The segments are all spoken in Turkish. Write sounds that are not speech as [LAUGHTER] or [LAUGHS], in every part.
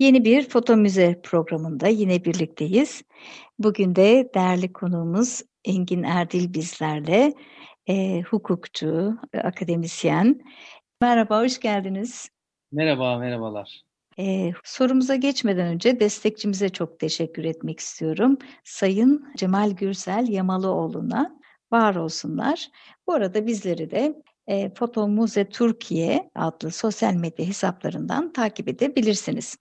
Yeni bir foto müze programında yine birlikteyiz. Bugün de değerli konuğumuz Engin Erdil bizlerle. E, hukukçu, akademisyen. Merhaba, hoş geldiniz. Merhaba, merhabalar. Ee, sorumuza geçmeden önce destekçimize çok teşekkür etmek istiyorum. Sayın Cemal Gürsel Yamalıoğlu'na var olsunlar. Bu arada bizleri de e, Foto Muze Türkiye adlı sosyal medya hesaplarından takip edebilirsiniz.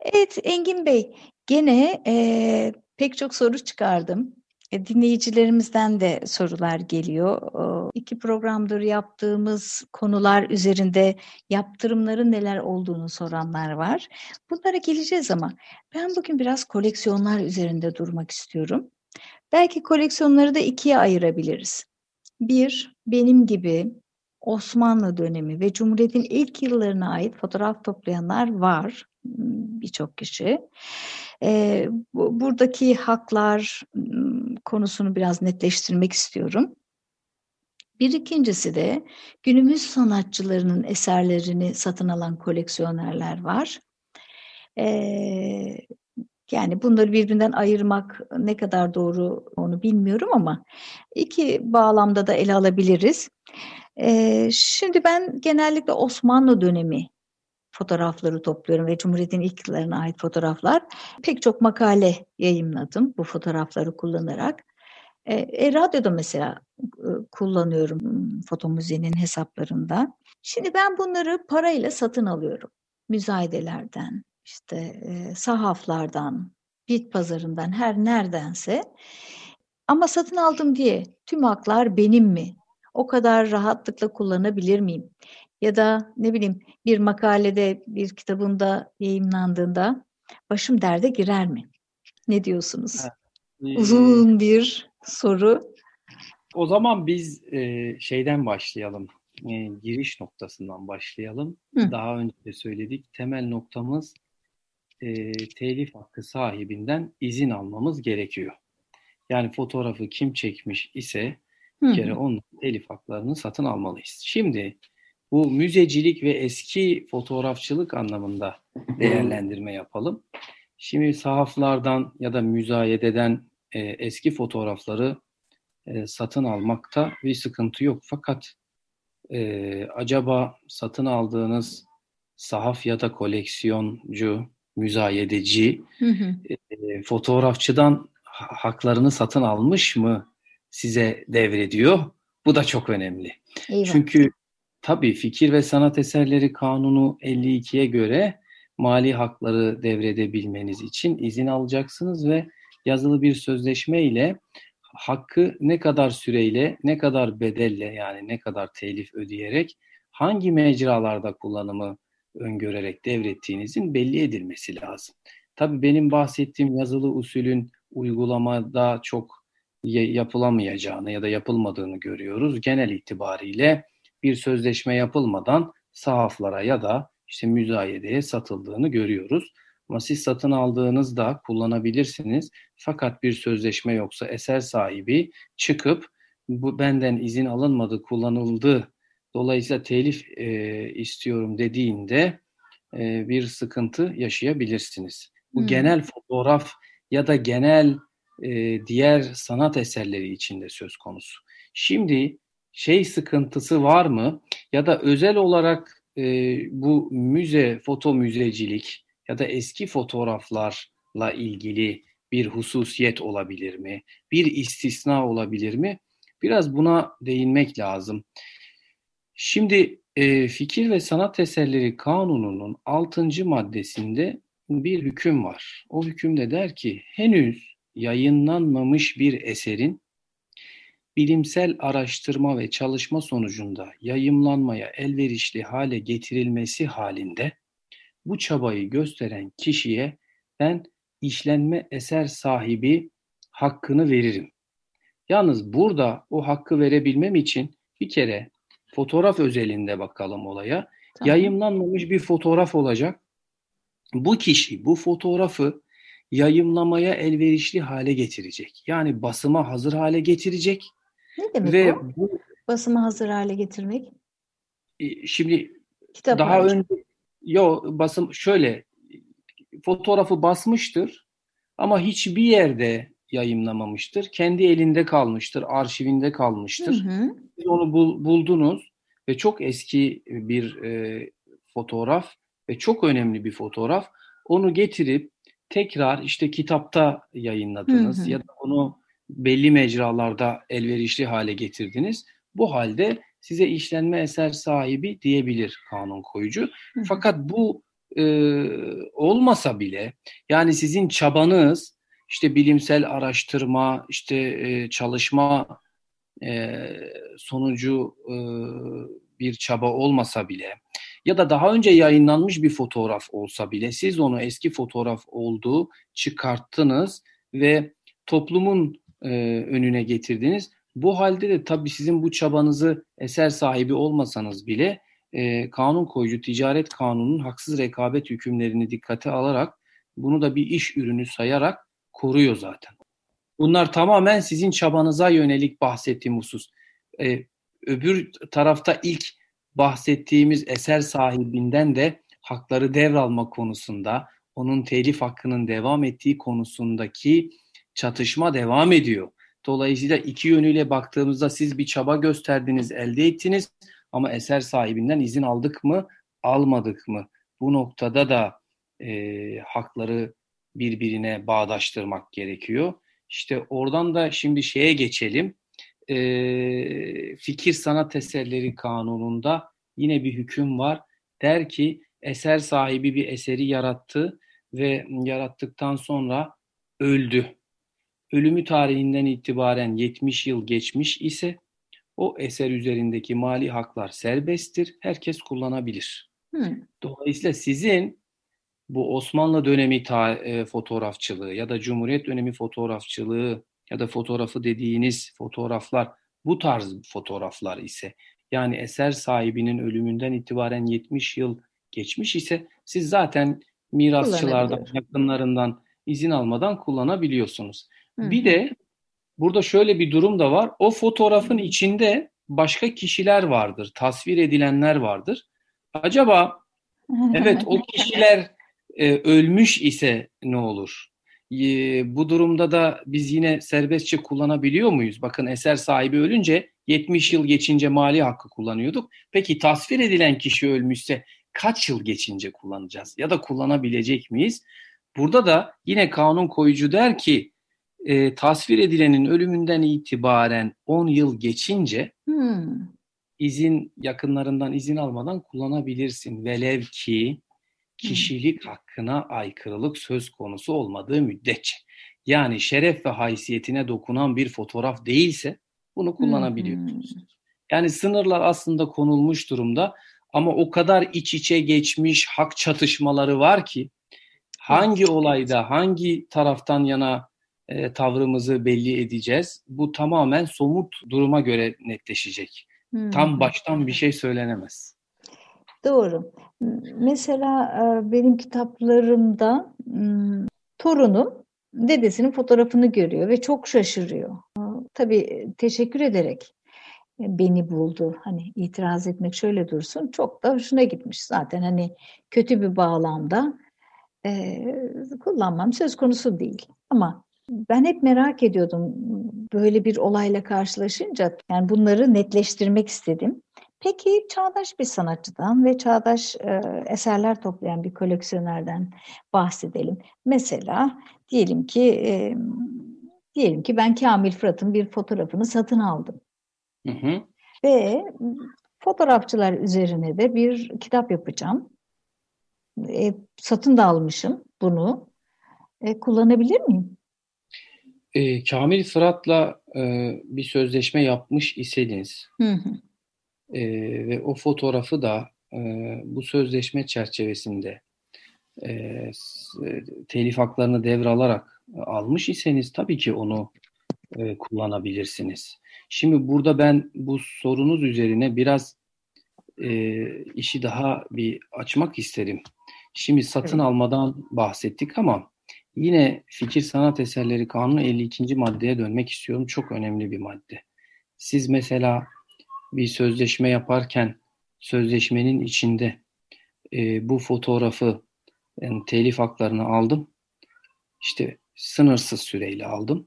Evet Engin Bey, gene e, pek çok soru çıkardım. E, dinleyicilerimizden de sorular geliyor. E, iki programdır yaptığımız konular üzerinde yaptırımların neler olduğunu soranlar var. Bunlara geleceğiz ama ben bugün biraz koleksiyonlar üzerinde durmak istiyorum. Belki koleksiyonları da ikiye ayırabiliriz. Bir, benim gibi Osmanlı dönemi ve Cumhuriyet'in ilk yıllarına ait fotoğraf toplayanlar var birçok kişi. Ee, bu, buradaki haklar konusunu biraz netleştirmek istiyorum. Bir ikincisi de günümüz sanatçılarının eserlerini satın alan koleksiyonerler var. Ee, yani bunları birbirinden ayırmak ne kadar doğru onu bilmiyorum ama iki bağlamda da ele alabiliriz. Ee, şimdi ben genellikle Osmanlı dönemi fotoğrafları topluyorum ve Cumhuriyet'in ilk yıllarına ait fotoğraflar. Pek çok makale yayınladım bu fotoğrafları kullanarak. E, e, radyoda mesela e, kullanıyorum foto müziğinin hesaplarında. Şimdi ben bunları parayla satın alıyorum. Müzayedelerden, işte e, sahaflardan, bit pazarından her neredense. Ama satın aldım diye tüm haklar benim mi? O kadar rahatlıkla kullanabilir miyim? Ya da ne bileyim bir makalede, bir kitabında yayınlandığında başım derde girer mi? Ne diyorsunuz? Evet. Uzun bir soru. O zaman biz e, şeyden başlayalım. E, giriş noktasından başlayalım. Hı. Daha önce de söyledik. Temel noktamız e, telif hakkı sahibinden izin almamız gerekiyor. Yani fotoğrafı kim çekmiş ise bir kere onun telif haklarını satın almalıyız. Şimdi bu müzecilik ve eski fotoğrafçılık anlamında değerlendirme yapalım. Şimdi sahaflardan ya da müzayededen e, eski fotoğrafları e, satın almakta bir sıkıntı yok. Fakat e, acaba satın aldığınız sahaf ya da koleksiyoncu, müzayedeci hı hı. E, fotoğrafçıdan haklarını satın almış mı size devrediyor? Bu da çok önemli. Eyvallah. Çünkü tabii fikir ve sanat eserleri kanunu 52'ye göre mali hakları devredebilmeniz için izin alacaksınız ve yazılı bir sözleşme ile hakkı ne kadar süreyle, ne kadar bedelle yani ne kadar telif ödeyerek hangi mecralarda kullanımı öngörerek devrettiğinizin belli edilmesi lazım. Tabii benim bahsettiğim yazılı usulün uygulamada çok yapılamayacağını ya da yapılmadığını görüyoruz. Genel itibariyle bir sözleşme yapılmadan sahaflara ya da işte müzayedeye satıldığını görüyoruz. Ama siz satın aldığınızda kullanabilirsiniz. Fakat bir sözleşme yoksa eser sahibi çıkıp bu benden izin alınmadı, kullanıldı. Dolayısıyla telif e, istiyorum dediğinde e, bir sıkıntı yaşayabilirsiniz. Bu hmm. genel fotoğraf ya da genel e, diğer sanat eserleri içinde söz konusu. Şimdi şey sıkıntısı var mı? Ya da özel olarak e, bu müze, foto müzecilik ya da eski fotoğraflarla ilgili bir hususiyet olabilir mi? Bir istisna olabilir mi? Biraz buna değinmek lazım. Şimdi e, Fikir ve Sanat Eserleri Kanunu'nun 6. maddesinde bir hüküm var. O hükümde der ki henüz yayınlanmamış bir eserin bilimsel araştırma ve çalışma sonucunda yayımlanmaya elverişli hale getirilmesi halinde bu çabayı gösteren kişiye ben işlenme eser sahibi hakkını veririm. Yalnız burada o hakkı verebilmem için bir kere fotoğraf özelinde bakalım olaya. Tamam. Yayımlanmamış bir fotoğraf olacak. Bu kişi bu fotoğrafı yayımlamaya elverişli hale getirecek. Yani basıma hazır hale getirecek Ne demek ve o? bu Basımı hazır hale getirmek. e, şimdi Kitap daha harici. önce yo basım şöyle fotoğrafı basmıştır ama hiçbir yerde yayımlamamıştır. Kendi elinde kalmıştır, arşivinde Hı kalmıştır. hı. Siz onu bul- buldunuz ve çok eski bir e, fotoğraf ve çok önemli bir fotoğraf. Onu getirip tekrar işte kitapta yayınladınız Hı hı. ya da onu belli mecralarda elverişli hale getirdiniz. Bu halde size işlenme eser sahibi diyebilir kanun koyucu. Hı. Fakat bu e, olmasa bile yani sizin çabanız işte bilimsel araştırma, işte e, çalışma e, sonucu e, bir çaba olmasa bile ya da daha önce yayınlanmış bir fotoğraf olsa bile siz onu eski fotoğraf olduğu çıkarttınız ve toplumun e, önüne getirdiniz. Bu halde de tabii sizin bu çabanızı eser sahibi olmasanız bile e, kanun koyucu ticaret kanunun haksız rekabet hükümlerini dikkate alarak bunu da bir iş ürünü sayarak koruyor zaten. Bunlar tamamen sizin çabanıza yönelik bahsettiğim husus. Ee, öbür tarafta ilk bahsettiğimiz eser sahibinden de hakları devralma konusunda, onun telif hakkının devam ettiği konusundaki çatışma devam ediyor. Dolayısıyla iki yönüyle baktığımızda siz bir çaba gösterdiniz, elde ettiniz ama eser sahibinden izin aldık mı, almadık mı? Bu noktada da e, hakları birbirine bağdaştırmak gerekiyor. İşte oradan da şimdi şeye geçelim. Ee, fikir sanat eserleri kanununda yine bir hüküm var. Der ki eser sahibi bir eseri yarattı ve yarattıktan sonra öldü. Ölümü tarihinden itibaren 70 yıl geçmiş ise o eser üzerindeki mali haklar serbesttir. Herkes kullanabilir. Hı. Dolayısıyla sizin bu Osmanlı dönemi ta, e, fotoğrafçılığı ya da Cumhuriyet dönemi fotoğrafçılığı ya da fotoğrafı dediğiniz fotoğraflar bu tarz fotoğraflar ise yani eser sahibinin ölümünden itibaren 70 yıl geçmiş ise siz zaten mirasçılardan, yakınlarından izin almadan kullanabiliyorsunuz. Hı Bir de burada şöyle bir durum da var. O fotoğrafın içinde başka kişiler vardır, tasvir edilenler vardır. Acaba [LAUGHS] Evet o kişiler e, ölmüş ise ne olur? E, bu durumda da biz yine serbestçe kullanabiliyor muyuz? Bakın eser sahibi ölünce 70 yıl geçince mali hakkı kullanıyorduk. Peki tasvir edilen kişi ölmüşse kaç yıl geçince kullanacağız? Ya da kullanabilecek miyiz? Burada da yine kanun koyucu der ki e, tasvir edilenin ölümünden itibaren 10 yıl geçince Hı. izin yakınlarından izin almadan kullanabilirsin. Velev ki kişilik hakkına aykırılık söz konusu olmadığı müddetçe. Yani şeref ve haysiyetine dokunan bir fotoğraf değilse bunu kullanabiliyorsunuz. Yani sınırlar aslında konulmuş durumda ama o kadar iç içe geçmiş hak çatışmaları var ki hangi olayda hangi taraftan yana e, tavrımızı belli edeceğiz? Bu tamamen somut duruma göre netleşecek. Hı. Tam baştan bir şey söylenemez. Doğru. Mesela e, benim kitaplarımda m, torunum dedesinin fotoğrafını görüyor ve çok şaşırıyor. E, Tabii teşekkür ederek e, beni buldu. Hani itiraz etmek şöyle dursun. Çok da hoşuna gitmiş zaten. Hani kötü bir bağlamda e, kullanmam söz konusu değil. Ama ben hep merak ediyordum böyle bir olayla karşılaşınca yani bunları netleştirmek istedim. Peki çağdaş bir sanatçıdan ve çağdaş e, eserler toplayan bir koleksiyonerden bahsedelim. Mesela diyelim ki e, diyelim ki ben Kamil Fırat'ın bir fotoğrafını satın aldım Hı hı. ve fotoğrafçılar üzerine de bir kitap yapacağım. E, satın da almışım bunu. E, kullanabilir miyim? E, Kamil Fırat'la e, bir sözleşme yapmış iseniz Hı hı. e, ve o fotoğrafı da e, bu sözleşme çerçevesinde e, telif haklarını devralarak almış iseniz tabii ki onu e, kullanabilirsiniz. Şimdi burada ben bu sorunuz üzerine biraz e, işi daha bir açmak isterim. Şimdi satın evet. almadan bahsettik ama yine fikir sanat eserleri kanunu 52. maddeye dönmek istiyorum. Çok önemli bir madde. Siz mesela bir sözleşme yaparken sözleşmenin içinde e, bu fotoğrafı yani telif haklarını aldım. İşte sınırsız süreyle aldım.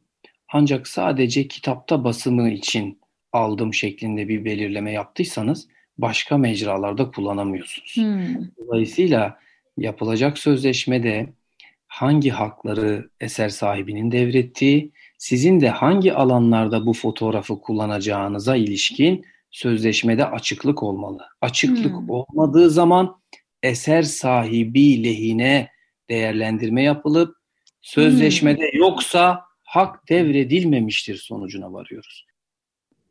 Ancak sadece kitapta basımı için aldım şeklinde bir belirleme yaptıysanız başka mecralarda kullanamıyorsunuz. Hmm. Dolayısıyla yapılacak sözleşmede hangi hakları eser sahibinin devrettiği, sizin de hangi alanlarda bu fotoğrafı kullanacağınıza ilişkin sözleşmede açıklık olmalı. Açıklık hmm. olmadığı zaman eser sahibi lehine değerlendirme yapılıp sözleşmede hmm. yoksa hak devredilmemiştir sonucuna varıyoruz.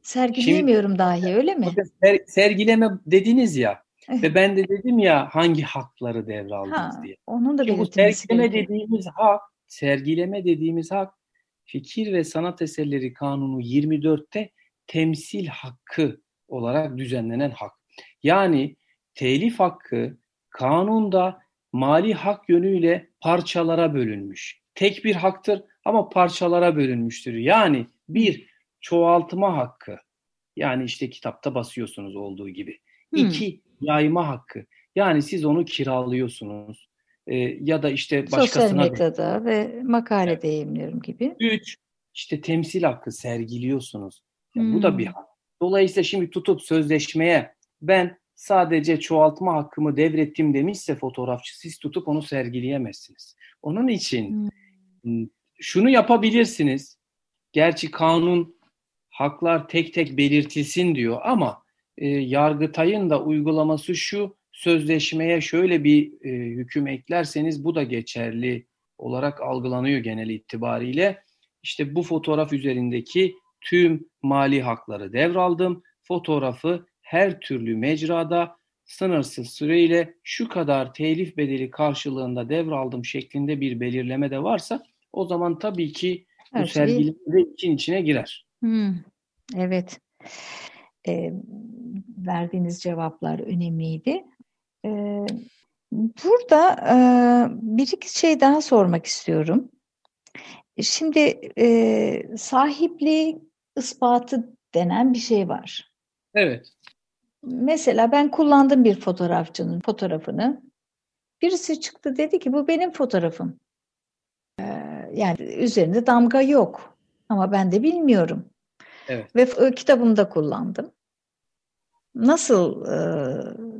Sergileyemiyorum Şimdi, dahi öyle mi? Ser, sergileme dediniz ya ve ben de dedim ya hangi hakları devraldınız ha, diye. Onun da bu sergileme gerekiyor. dediğimiz hak, sergileme dediğimiz hak Fikir ve Sanat Eserleri Kanunu 24'te temsil hakkı olarak düzenlenen hak. Yani telif hakkı kanunda mali hak yönüyle parçalara bölünmüş. Tek bir haktır ama parçalara bölünmüştür. Yani bir çoğaltma hakkı. Yani işte kitapta basıyorsunuz olduğu gibi. Hmm. İki yayma hakkı. Yani siz onu kiralıyorsunuz. Ee, ya da işte başkasına... Sosyal medyada ve makalede evet. yayınlıyorum gibi. Üç, işte temsil hakkı sergiliyorsunuz. Yani hmm. Bu da hmm. bir hak. Dolayısıyla şimdi tutup sözleşmeye ben sadece çoğaltma hakkımı devrettim demişse fotoğrafçı siz tutup onu sergileyemezsiniz. Onun için hmm. şunu yapabilirsiniz. Gerçi kanun haklar tek tek belirtilsin diyor ama e, Yargıtay'ın da uygulaması şu sözleşmeye şöyle bir e, hüküm eklerseniz bu da geçerli olarak algılanıyor genel itibariyle. İşte bu fotoğraf üzerindeki tüm mali hakları devraldım. Fotoğrafı her türlü mecrada sınırsız süreyle şu kadar telif bedeli karşılığında devraldım şeklinde bir belirleme de varsa o zaman tabii ki her bu şey... sergileme için içine girer. Hmm, evet. E, verdiğiniz cevaplar önemliydi. E, burada e, bir iki şey daha sormak istiyorum. Şimdi e, sahipliği ispatı denen bir şey var. Evet. Mesela ben kullandım bir fotoğrafçının fotoğrafını. Birisi çıktı dedi ki bu benim fotoğrafım. Ee, yani üzerinde damga yok. Ama ben de bilmiyorum. Evet. Ve kitabımda kullandım. Nasıl e,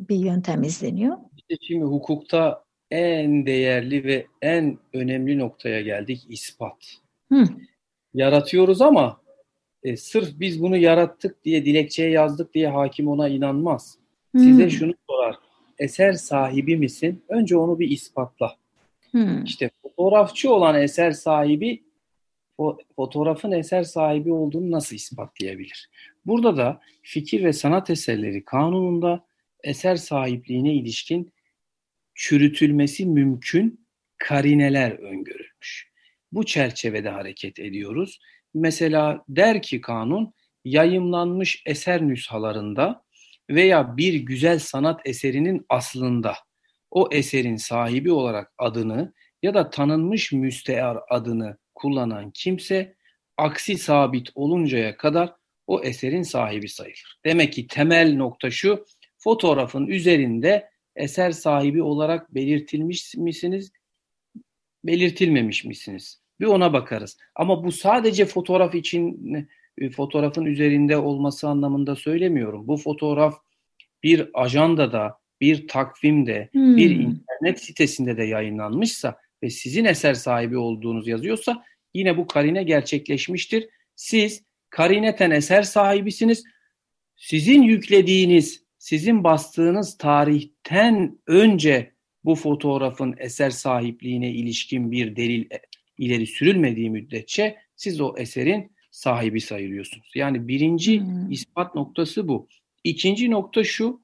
bir yöntem izleniyor? İşte şimdi hukukta en değerli ve en önemli noktaya geldik ispat. Hı. Yaratıyoruz ama e, sırf biz bunu yarattık diye dilekçeye yazdık diye hakim ona inanmaz. Hmm. Size şunu sorar. Eser sahibi misin? Önce onu bir ispatla. Hmm. İşte fotoğrafçı olan eser sahibi fotoğrafın eser sahibi olduğunu nasıl ispatlayabilir? Burada da fikir ve sanat eserleri kanununda eser sahipliğine ilişkin çürütülmesi mümkün karineler öngörülmüş. Bu çerçevede hareket ediyoruz Mesela der ki kanun yayımlanmış eser nüshalarında veya bir güzel sanat eserinin aslında o eserin sahibi olarak adını ya da tanınmış müstear adını kullanan kimse aksi sabit oluncaya kadar o eserin sahibi sayılır. Demek ki temel nokta şu, fotoğrafın üzerinde eser sahibi olarak belirtilmiş misiniz, belirtilmemiş misiniz? Bir ona bakarız. Ama bu sadece fotoğraf için e, fotoğrafın üzerinde olması anlamında söylemiyorum. Bu fotoğraf bir ajandada, bir takvimde, hmm. bir internet sitesinde de yayınlanmışsa ve sizin eser sahibi olduğunuz yazıyorsa yine bu karine gerçekleşmiştir. Siz karineten eser sahibisiniz. Sizin yüklediğiniz, sizin bastığınız tarihten önce bu fotoğrafın eser sahipliğine ilişkin bir delil ileri sürülmediği müddetçe siz o eserin sahibi sayılıyorsunuz. Yani birinci hmm. ispat noktası bu. İkinci nokta şu,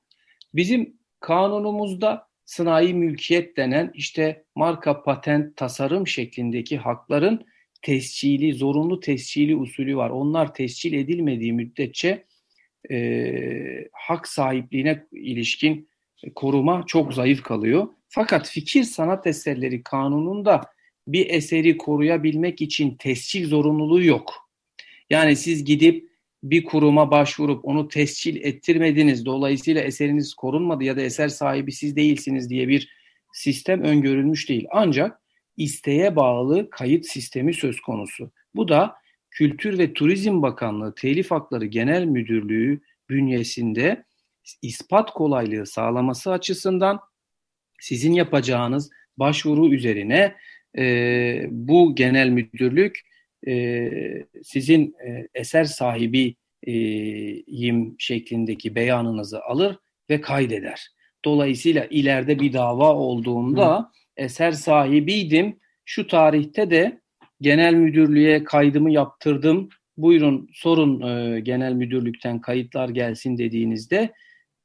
bizim kanunumuzda sınai mülkiyet denen işte marka patent tasarım şeklindeki hakların tescili, zorunlu tescili usulü var. Onlar tescil edilmediği müddetçe e, hak sahipliğine ilişkin koruma çok zayıf kalıyor. Fakat fikir sanat eserleri kanununda bir eseri koruyabilmek için tescil zorunluluğu yok. Yani siz gidip bir kuruma başvurup onu tescil ettirmediniz. Dolayısıyla eseriniz korunmadı ya da eser sahibi siz değilsiniz diye bir sistem öngörülmüş değil. Ancak isteğe bağlı kayıt sistemi söz konusu. Bu da Kültür ve Turizm Bakanlığı Telif Hakları Genel Müdürlüğü bünyesinde ispat kolaylığı sağlaması açısından sizin yapacağınız başvuru üzerine e, bu genel müdürlük e, sizin e, eser sahibiyim şeklindeki beyanınızı alır ve kaydeder. Dolayısıyla ileride bir dava olduğunda Hı. eser sahibiydim, şu tarihte de genel müdürlüğe kaydımı yaptırdım, buyurun sorun e, genel müdürlükten kayıtlar gelsin dediğinizde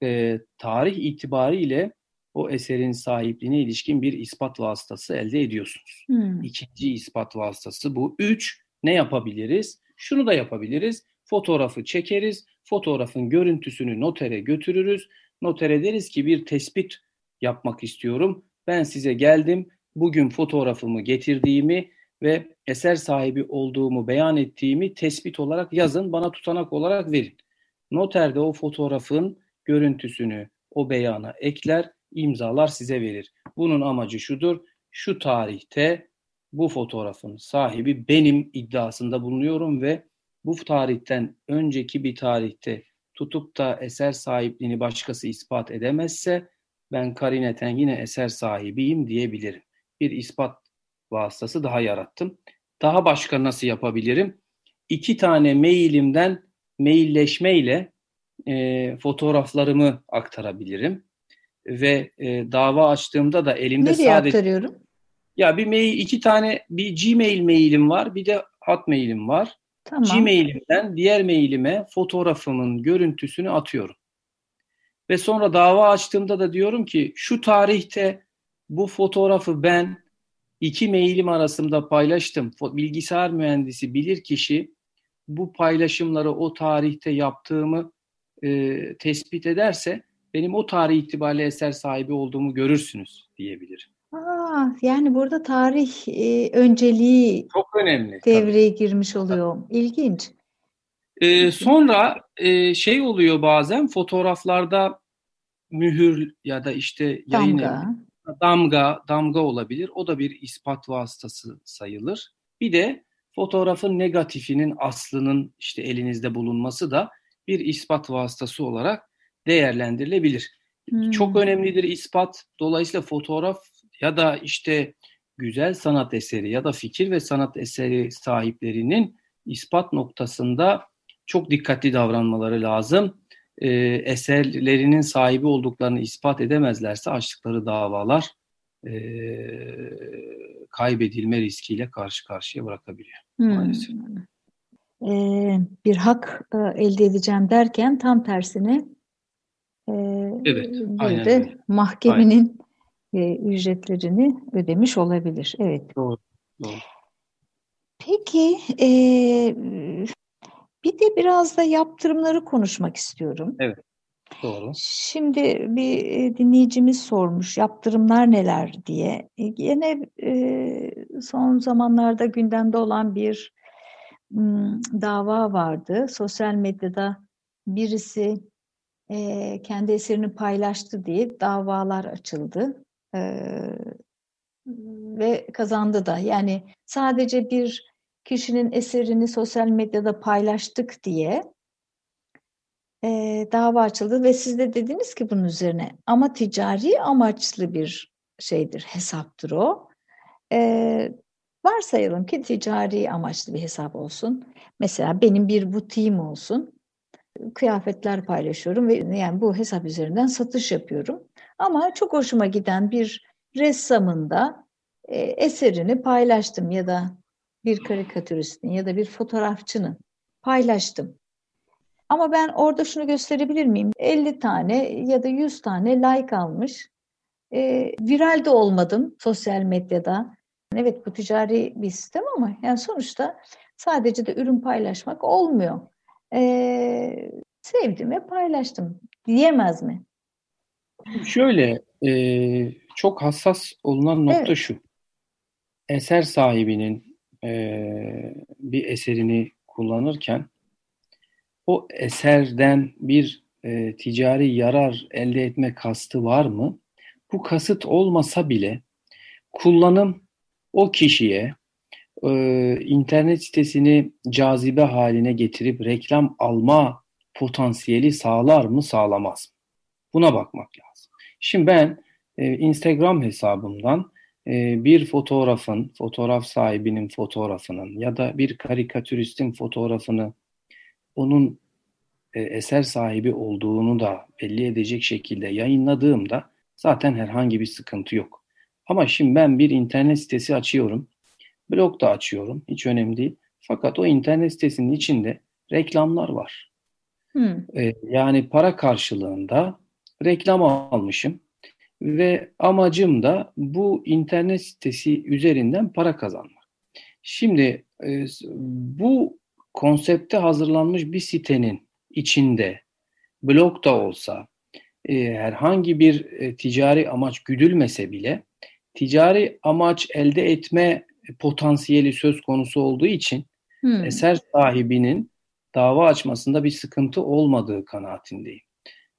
e, tarih itibariyle o eserin sahipliğine ilişkin bir ispat vasıtası elde ediyorsunuz. Hmm. İkinci ispat vasıtası bu. Üç, ne yapabiliriz? Şunu da yapabiliriz. Fotoğrafı çekeriz. Fotoğrafın görüntüsünü notere götürürüz. Notere deriz ki bir tespit yapmak istiyorum. Ben size geldim. Bugün fotoğrafımı getirdiğimi ve eser sahibi olduğumu beyan ettiğimi tespit olarak yazın. Bana tutanak olarak verin. Noter de o fotoğrafın görüntüsünü o beyana ekler, imzalar size verir. Bunun amacı şudur. Şu tarihte bu fotoğrafın sahibi benim iddiasında bulunuyorum ve bu tarihten önceki bir tarihte tutup da eser sahipliğini başkası ispat edemezse ben karineten yine eser sahibiyim diyebilirim. Bir ispat vasıtası daha yarattım. Daha başka nasıl yapabilirim? İki tane mailimden mailleşmeyle e, fotoğraflarımı aktarabilirim. Ve e, dava açtığımda da elimde Nereye sadece... aktarıyorum? Ya bir mail, iki tane bir Gmail mailim var, bir de Hotmail'im var. Tamam. Gmail'imden diğer mailime fotoğrafımın görüntüsünü atıyorum. Ve sonra dava açtığımda da diyorum ki şu tarihte bu fotoğrafı ben iki mailim arasında paylaştım. Bilgisayar mühendisi bilir kişi bu paylaşımları o tarihte yaptığımı e, tespit ederse benim o tarih itibariyle eser sahibi olduğumu görürsünüz diyebilirim. Aa, yani burada tarih e, önceliği çok önemli. Devreye tabii. girmiş oluyor. İlginç. Ee, sonra e, şey oluyor bazen fotoğraflarda mühür ya da işte yayın damga. damga damga olabilir. O da bir ispat vasıtası sayılır. Bir de fotoğrafın negatifinin aslının işte elinizde bulunması da bir ispat vasıtası olarak değerlendirilebilir. Hmm. Çok önemlidir ispat. Dolayısıyla fotoğraf ya da işte güzel sanat eseri ya da fikir ve sanat eseri sahiplerinin ispat noktasında çok dikkatli davranmaları lazım. E, eserlerinin sahibi olduklarını ispat edemezlerse açtıkları davalar e, kaybedilme riskiyle karşı karşıya bırakabiliyor hmm. maalesef. Ee, bir hak e, elde edeceğim derken tam tersine e, evet, bir de mahkemenin e, ücretlerini ödemiş olabilir. Evet. Doğru. Doğru. Peki e, bir de biraz da yaptırımları konuşmak istiyorum. Evet. Doğru. Şimdi bir e, dinleyicimiz sormuş yaptırımlar neler diye. E, yine e, son zamanlarda gündemde olan bir m, dava vardı. Sosyal medyada birisi e, kendi eserini paylaştı diye davalar açıldı. Ve kazandı da. Yani sadece bir kişinin eserini sosyal medyada paylaştık diye e, dava açıldı ve siz de dediniz ki bunun üzerine ama ticari amaçlı bir şeydir, hesaptır o. E, varsayalım ki ticari amaçlı bir hesap olsun. Mesela benim bir butiğim olsun. Kıyafetler paylaşıyorum ve yani bu hesap üzerinden satış yapıyorum. Ama çok hoşuma giden bir ressamın da e, eserini paylaştım ya da bir karikatüristin ya da bir fotoğrafçının paylaştım. Ama ben orada şunu gösterebilir miyim? 50 tane ya da 100 tane like almış. e, viral de olmadım sosyal medyada. Evet bu ticari bir sistem ama yani sonuçta sadece de ürün paylaşmak olmuyor. E, sevdim ve paylaştım diyemez mi? Şöyle e, çok hassas olunan nokta Evet. şu. Eser sahibinin e, bir eserini kullanırken o eserden bir e, ticari yarar elde etme kastı var mı? Bu kasıt olmasa bile kullanım o kişiye e, internet sitesini cazibe haline getirip reklam alma potansiyeli sağlar mı sağlamaz mı? Buna bakmak lazım. Şimdi ben e, Instagram hesabımdan e, bir fotoğrafın, fotoğraf sahibinin fotoğrafının ya da bir karikatüristin fotoğrafını onun e, eser sahibi olduğunu da belli edecek şekilde yayınladığımda zaten herhangi bir sıkıntı yok. Ama şimdi ben bir internet sitesi açıyorum, blog da açıyorum, hiç önemli değil. Fakat o internet sitesinin içinde reklamlar var. Hmm. E, yani para karşılığında reklam almışım ve amacım da bu internet sitesi üzerinden para kazanmak. Şimdi e, bu konsepte hazırlanmış bir sitenin içinde blog da olsa e, herhangi bir e, ticari amaç güdülmese bile ticari amaç elde etme potansiyeli söz konusu olduğu için Hmm. eser sahibinin dava açmasında bir sıkıntı olmadığı kanaatindeyim.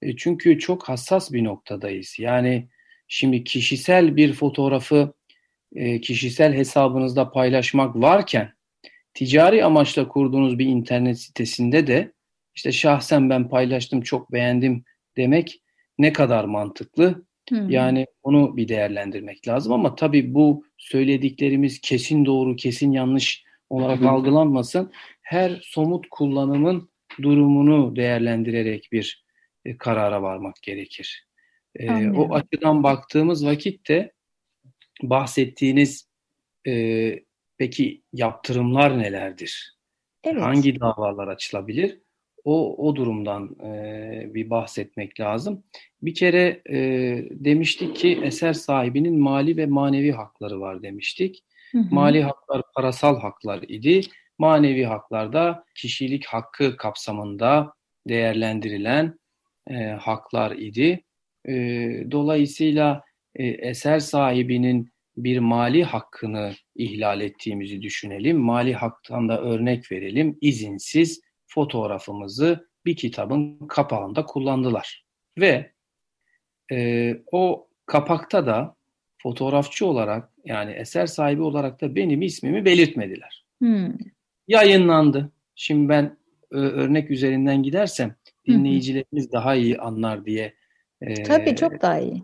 E, Çünkü çok hassas bir noktadayız. Yani şimdi kişisel bir fotoğrafı e, kişisel hesabınızda paylaşmak varken ticari amaçla kurduğunuz bir internet sitesinde de işte şahsen ben paylaştım çok beğendim demek ne kadar mantıklı? Hmm. Yani onu bir değerlendirmek lazım ama tabii bu söylediklerimiz kesin doğru, kesin yanlış olarak algılanmasın. Her somut kullanımın durumunu değerlendirerek bir e, karara varmak gerekir. E, o açıdan baktığımız vakitte bahsettiğiniz e, peki yaptırımlar nelerdir? Evet. Hangi davalar açılabilir? O, o durumdan e, bir bahsetmek lazım. Bir kere e, demiştik ki eser sahibinin mali ve manevi hakları var demiştik. Hı hı. Mali haklar parasal haklar idi. Manevi haklar da kişilik hakkı kapsamında değerlendirilen e, haklar idi. E, dolayısıyla e, eser sahibinin bir mali hakkını ihlal ettiğimizi düşünelim. Mali haktan da örnek verelim. İzinsiz fotoğrafımızı bir kitabın kapağında kullandılar. Ve e, o kapakta da fotoğrafçı olarak yani eser sahibi olarak da benim ismimi belirtmediler. Hmm. Yayınlandı. Şimdi ben ö- örnek üzerinden gidersem. Dinleyicilerimiz daha iyi anlar diye e, Tabii çok daha iyi.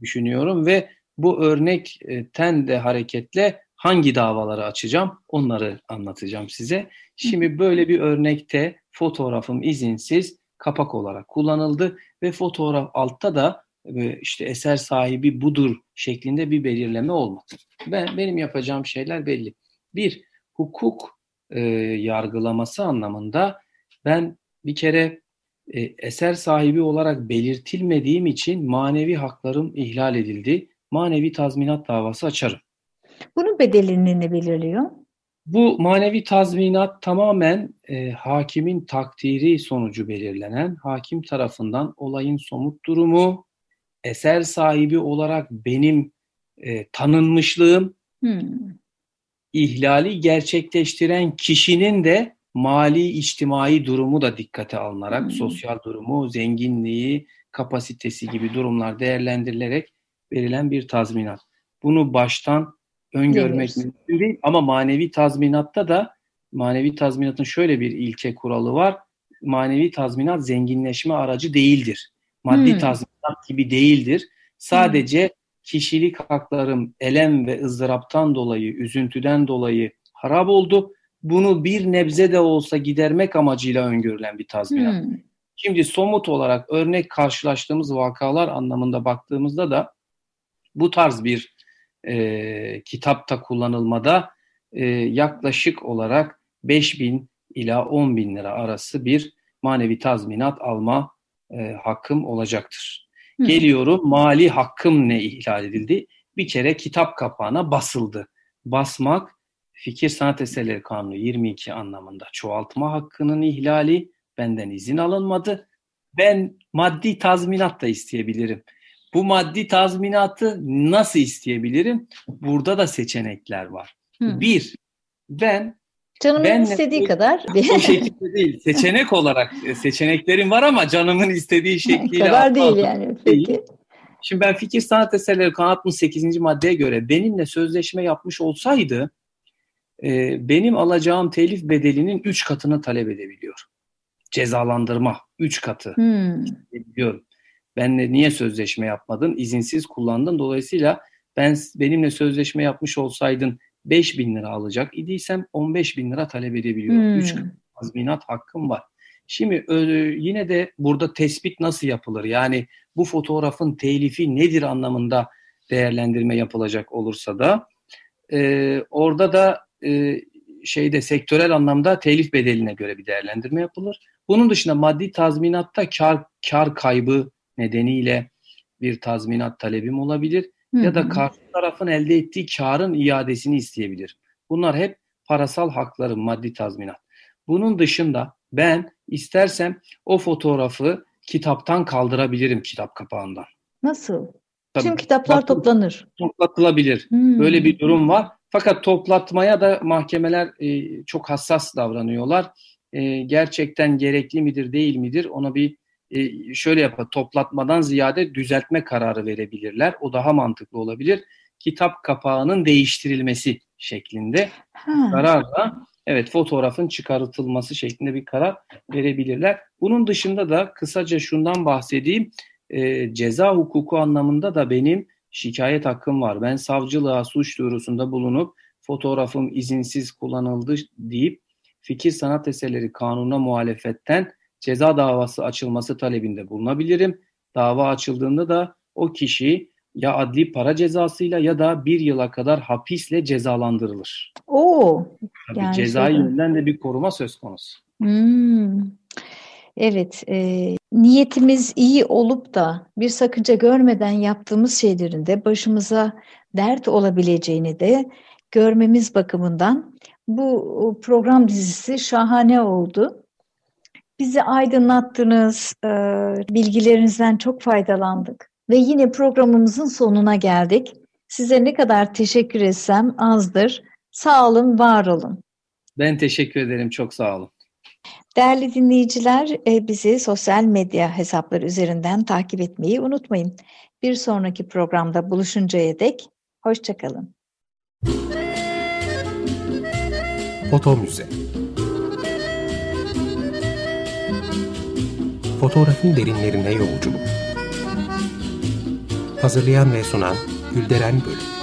düşünüyorum ve bu örnekten de hareketle hangi davaları açacağım onları anlatacağım size. Şimdi böyle bir örnekte fotoğrafım izinsiz kapak olarak kullanıldı ve fotoğraf altta da e, işte eser sahibi budur şeklinde bir belirleme olmadı. Ben benim yapacağım şeyler belli. Bir, hukuk e, yargılaması anlamında ben bir kere e, eser sahibi olarak belirtilmediğim için manevi haklarım ihlal edildi. Manevi tazminat davası açarım. Bunun bedelini ne belirliyor? Bu manevi tazminat tamamen e, hakimin takdiri sonucu belirlenen, hakim tarafından olayın somut durumu, eser sahibi olarak benim e, tanınmışlığım, Hmm. ihlali gerçekleştiren kişinin de mali içtimai durumu da dikkate alınarak, Hmm. sosyal durumu, zenginliği, kapasitesi gibi durumlar değerlendirilerek verilen bir tazminat. Bunu baştan öngörmek mümkün değil ama manevi tazminatta da manevi tazminatın şöyle bir ilke kuralı var. Manevi tazminat zenginleşme aracı değildir. Maddi Hmm. tazminat gibi değildir. Sadece kişilik haklarım elem ve ızdıraptan dolayı, üzüntüden dolayı harap oldu. Bunu bir nebze de olsa gidermek amacıyla öngörülen bir tazminat. Hmm. Şimdi somut olarak örnek karşılaştığımız vakalar anlamında baktığımızda da bu tarz bir e, kitapta kullanılmada e, yaklaşık olarak 5 bin ila 10 bin lira arası bir manevi tazminat alma e, hakkım olacaktır. Hı. Geliyorum mali hakkım ne ihlal edildi? Bir kere kitap kapağına basıldı. Basmak Fikir Sanat Eserleri Kanunu 22 anlamında çoğaltma hakkının ihlali, benden izin alınmadı. Ben maddi tazminat da isteyebilirim. Bu maddi tazminatı nasıl isteyebilirim? Burada da seçenekler var. Hı. Bir, ben Canımın ben istediği kadar. [LAUGHS] O şekilde değil. Seçenek olarak e, seçeneklerim var ama canımın istediği şekliyle. kadar değil yani. Peki. Değil. Şimdi ben fikir sanat eserleri kanun 68. maddeye göre benimle sözleşme yapmış olsaydı e, benim alacağım telif bedelinin 3 katını talep edebiliyor. Cezalandırma 3 katı hmm. biliyorum. Benle niye sözleşme yapmadın? İzinsiz kullandın. Dolayısıyla ben benimle sözleşme yapmış olsaydın 5 bin lira alacak idiysem 15 bin lira talep edebiliyorum. 3 hmm. tazminat hakkım var. Şimdi yine de burada tespit nasıl yapılır? Yani bu fotoğrafın telifi nedir anlamında değerlendirme yapılacak olursa da e, orada da e, şeyde sektörel anlamda telif bedeline göre bir değerlendirme yapılır. Bunun dışında maddi tazminatta kar kar kaybı nedeniyle bir tazminat talebim olabilir hı hı. ya da karşı tarafın elde ettiği karın iadesini isteyebilir. Bunlar hep parasal hakların maddi tazminat. Bunun dışında ben istersem o fotoğrafı kitaptan kaldırabilirim kitap kapağından. Nasıl? Tabii, Tüm kitaplar toplanır. Toplatılabilir. Hmm. Böyle bir durum var. Fakat toplatmaya da mahkemeler e, çok hassas davranıyorlar. E, gerçekten gerekli midir değil midir ona bir e, şöyle yapar toplatmadan ziyade düzeltme kararı verebilirler. O daha mantıklı olabilir. Kitap kapağının değiştirilmesi şeklinde ha. kararla evet fotoğrafın çıkartılması şeklinde bir karar verebilirler. Bunun dışında da kısaca şundan bahsedeyim. E, ceza hukuku anlamında da benim şikayet hakkım var. Ben savcılığa suç duyurusunda bulunup fotoğrafım izinsiz kullanıldı deyip fikir sanat eserleri kanuna muhalefetten ceza davası açılması talebinde bulunabilirim. Dava açıldığında da o kişi ya adli para cezasıyla ya da bir yıla kadar hapisle cezalandırılır. Oo. Tabii yani cezai şey yönden de bir koruma söz konusu. Hmm. Evet, e, niyetimiz iyi olup da bir sakınca görmeden yaptığımız şeylerin de başımıza dert olabileceğini de görmemiz bakımından bu program dizisi şahane oldu. Bizi aydınlattınız, e, bilgilerinizden çok faydalandık ve yine programımızın sonuna geldik. Size ne kadar teşekkür etsem azdır. Sağ olun, var olun. Ben teşekkür ederim, çok sağ olun. Değerli dinleyiciler, e, bizi sosyal medya hesapları üzerinden takip etmeyi unutmayın. Bir sonraki programda buluşuncaya dek hoşçakalın. Foto Müze Fotoğrafın derinlerine yolculuk Hazırlayan ve sunan Gülderen Bölüm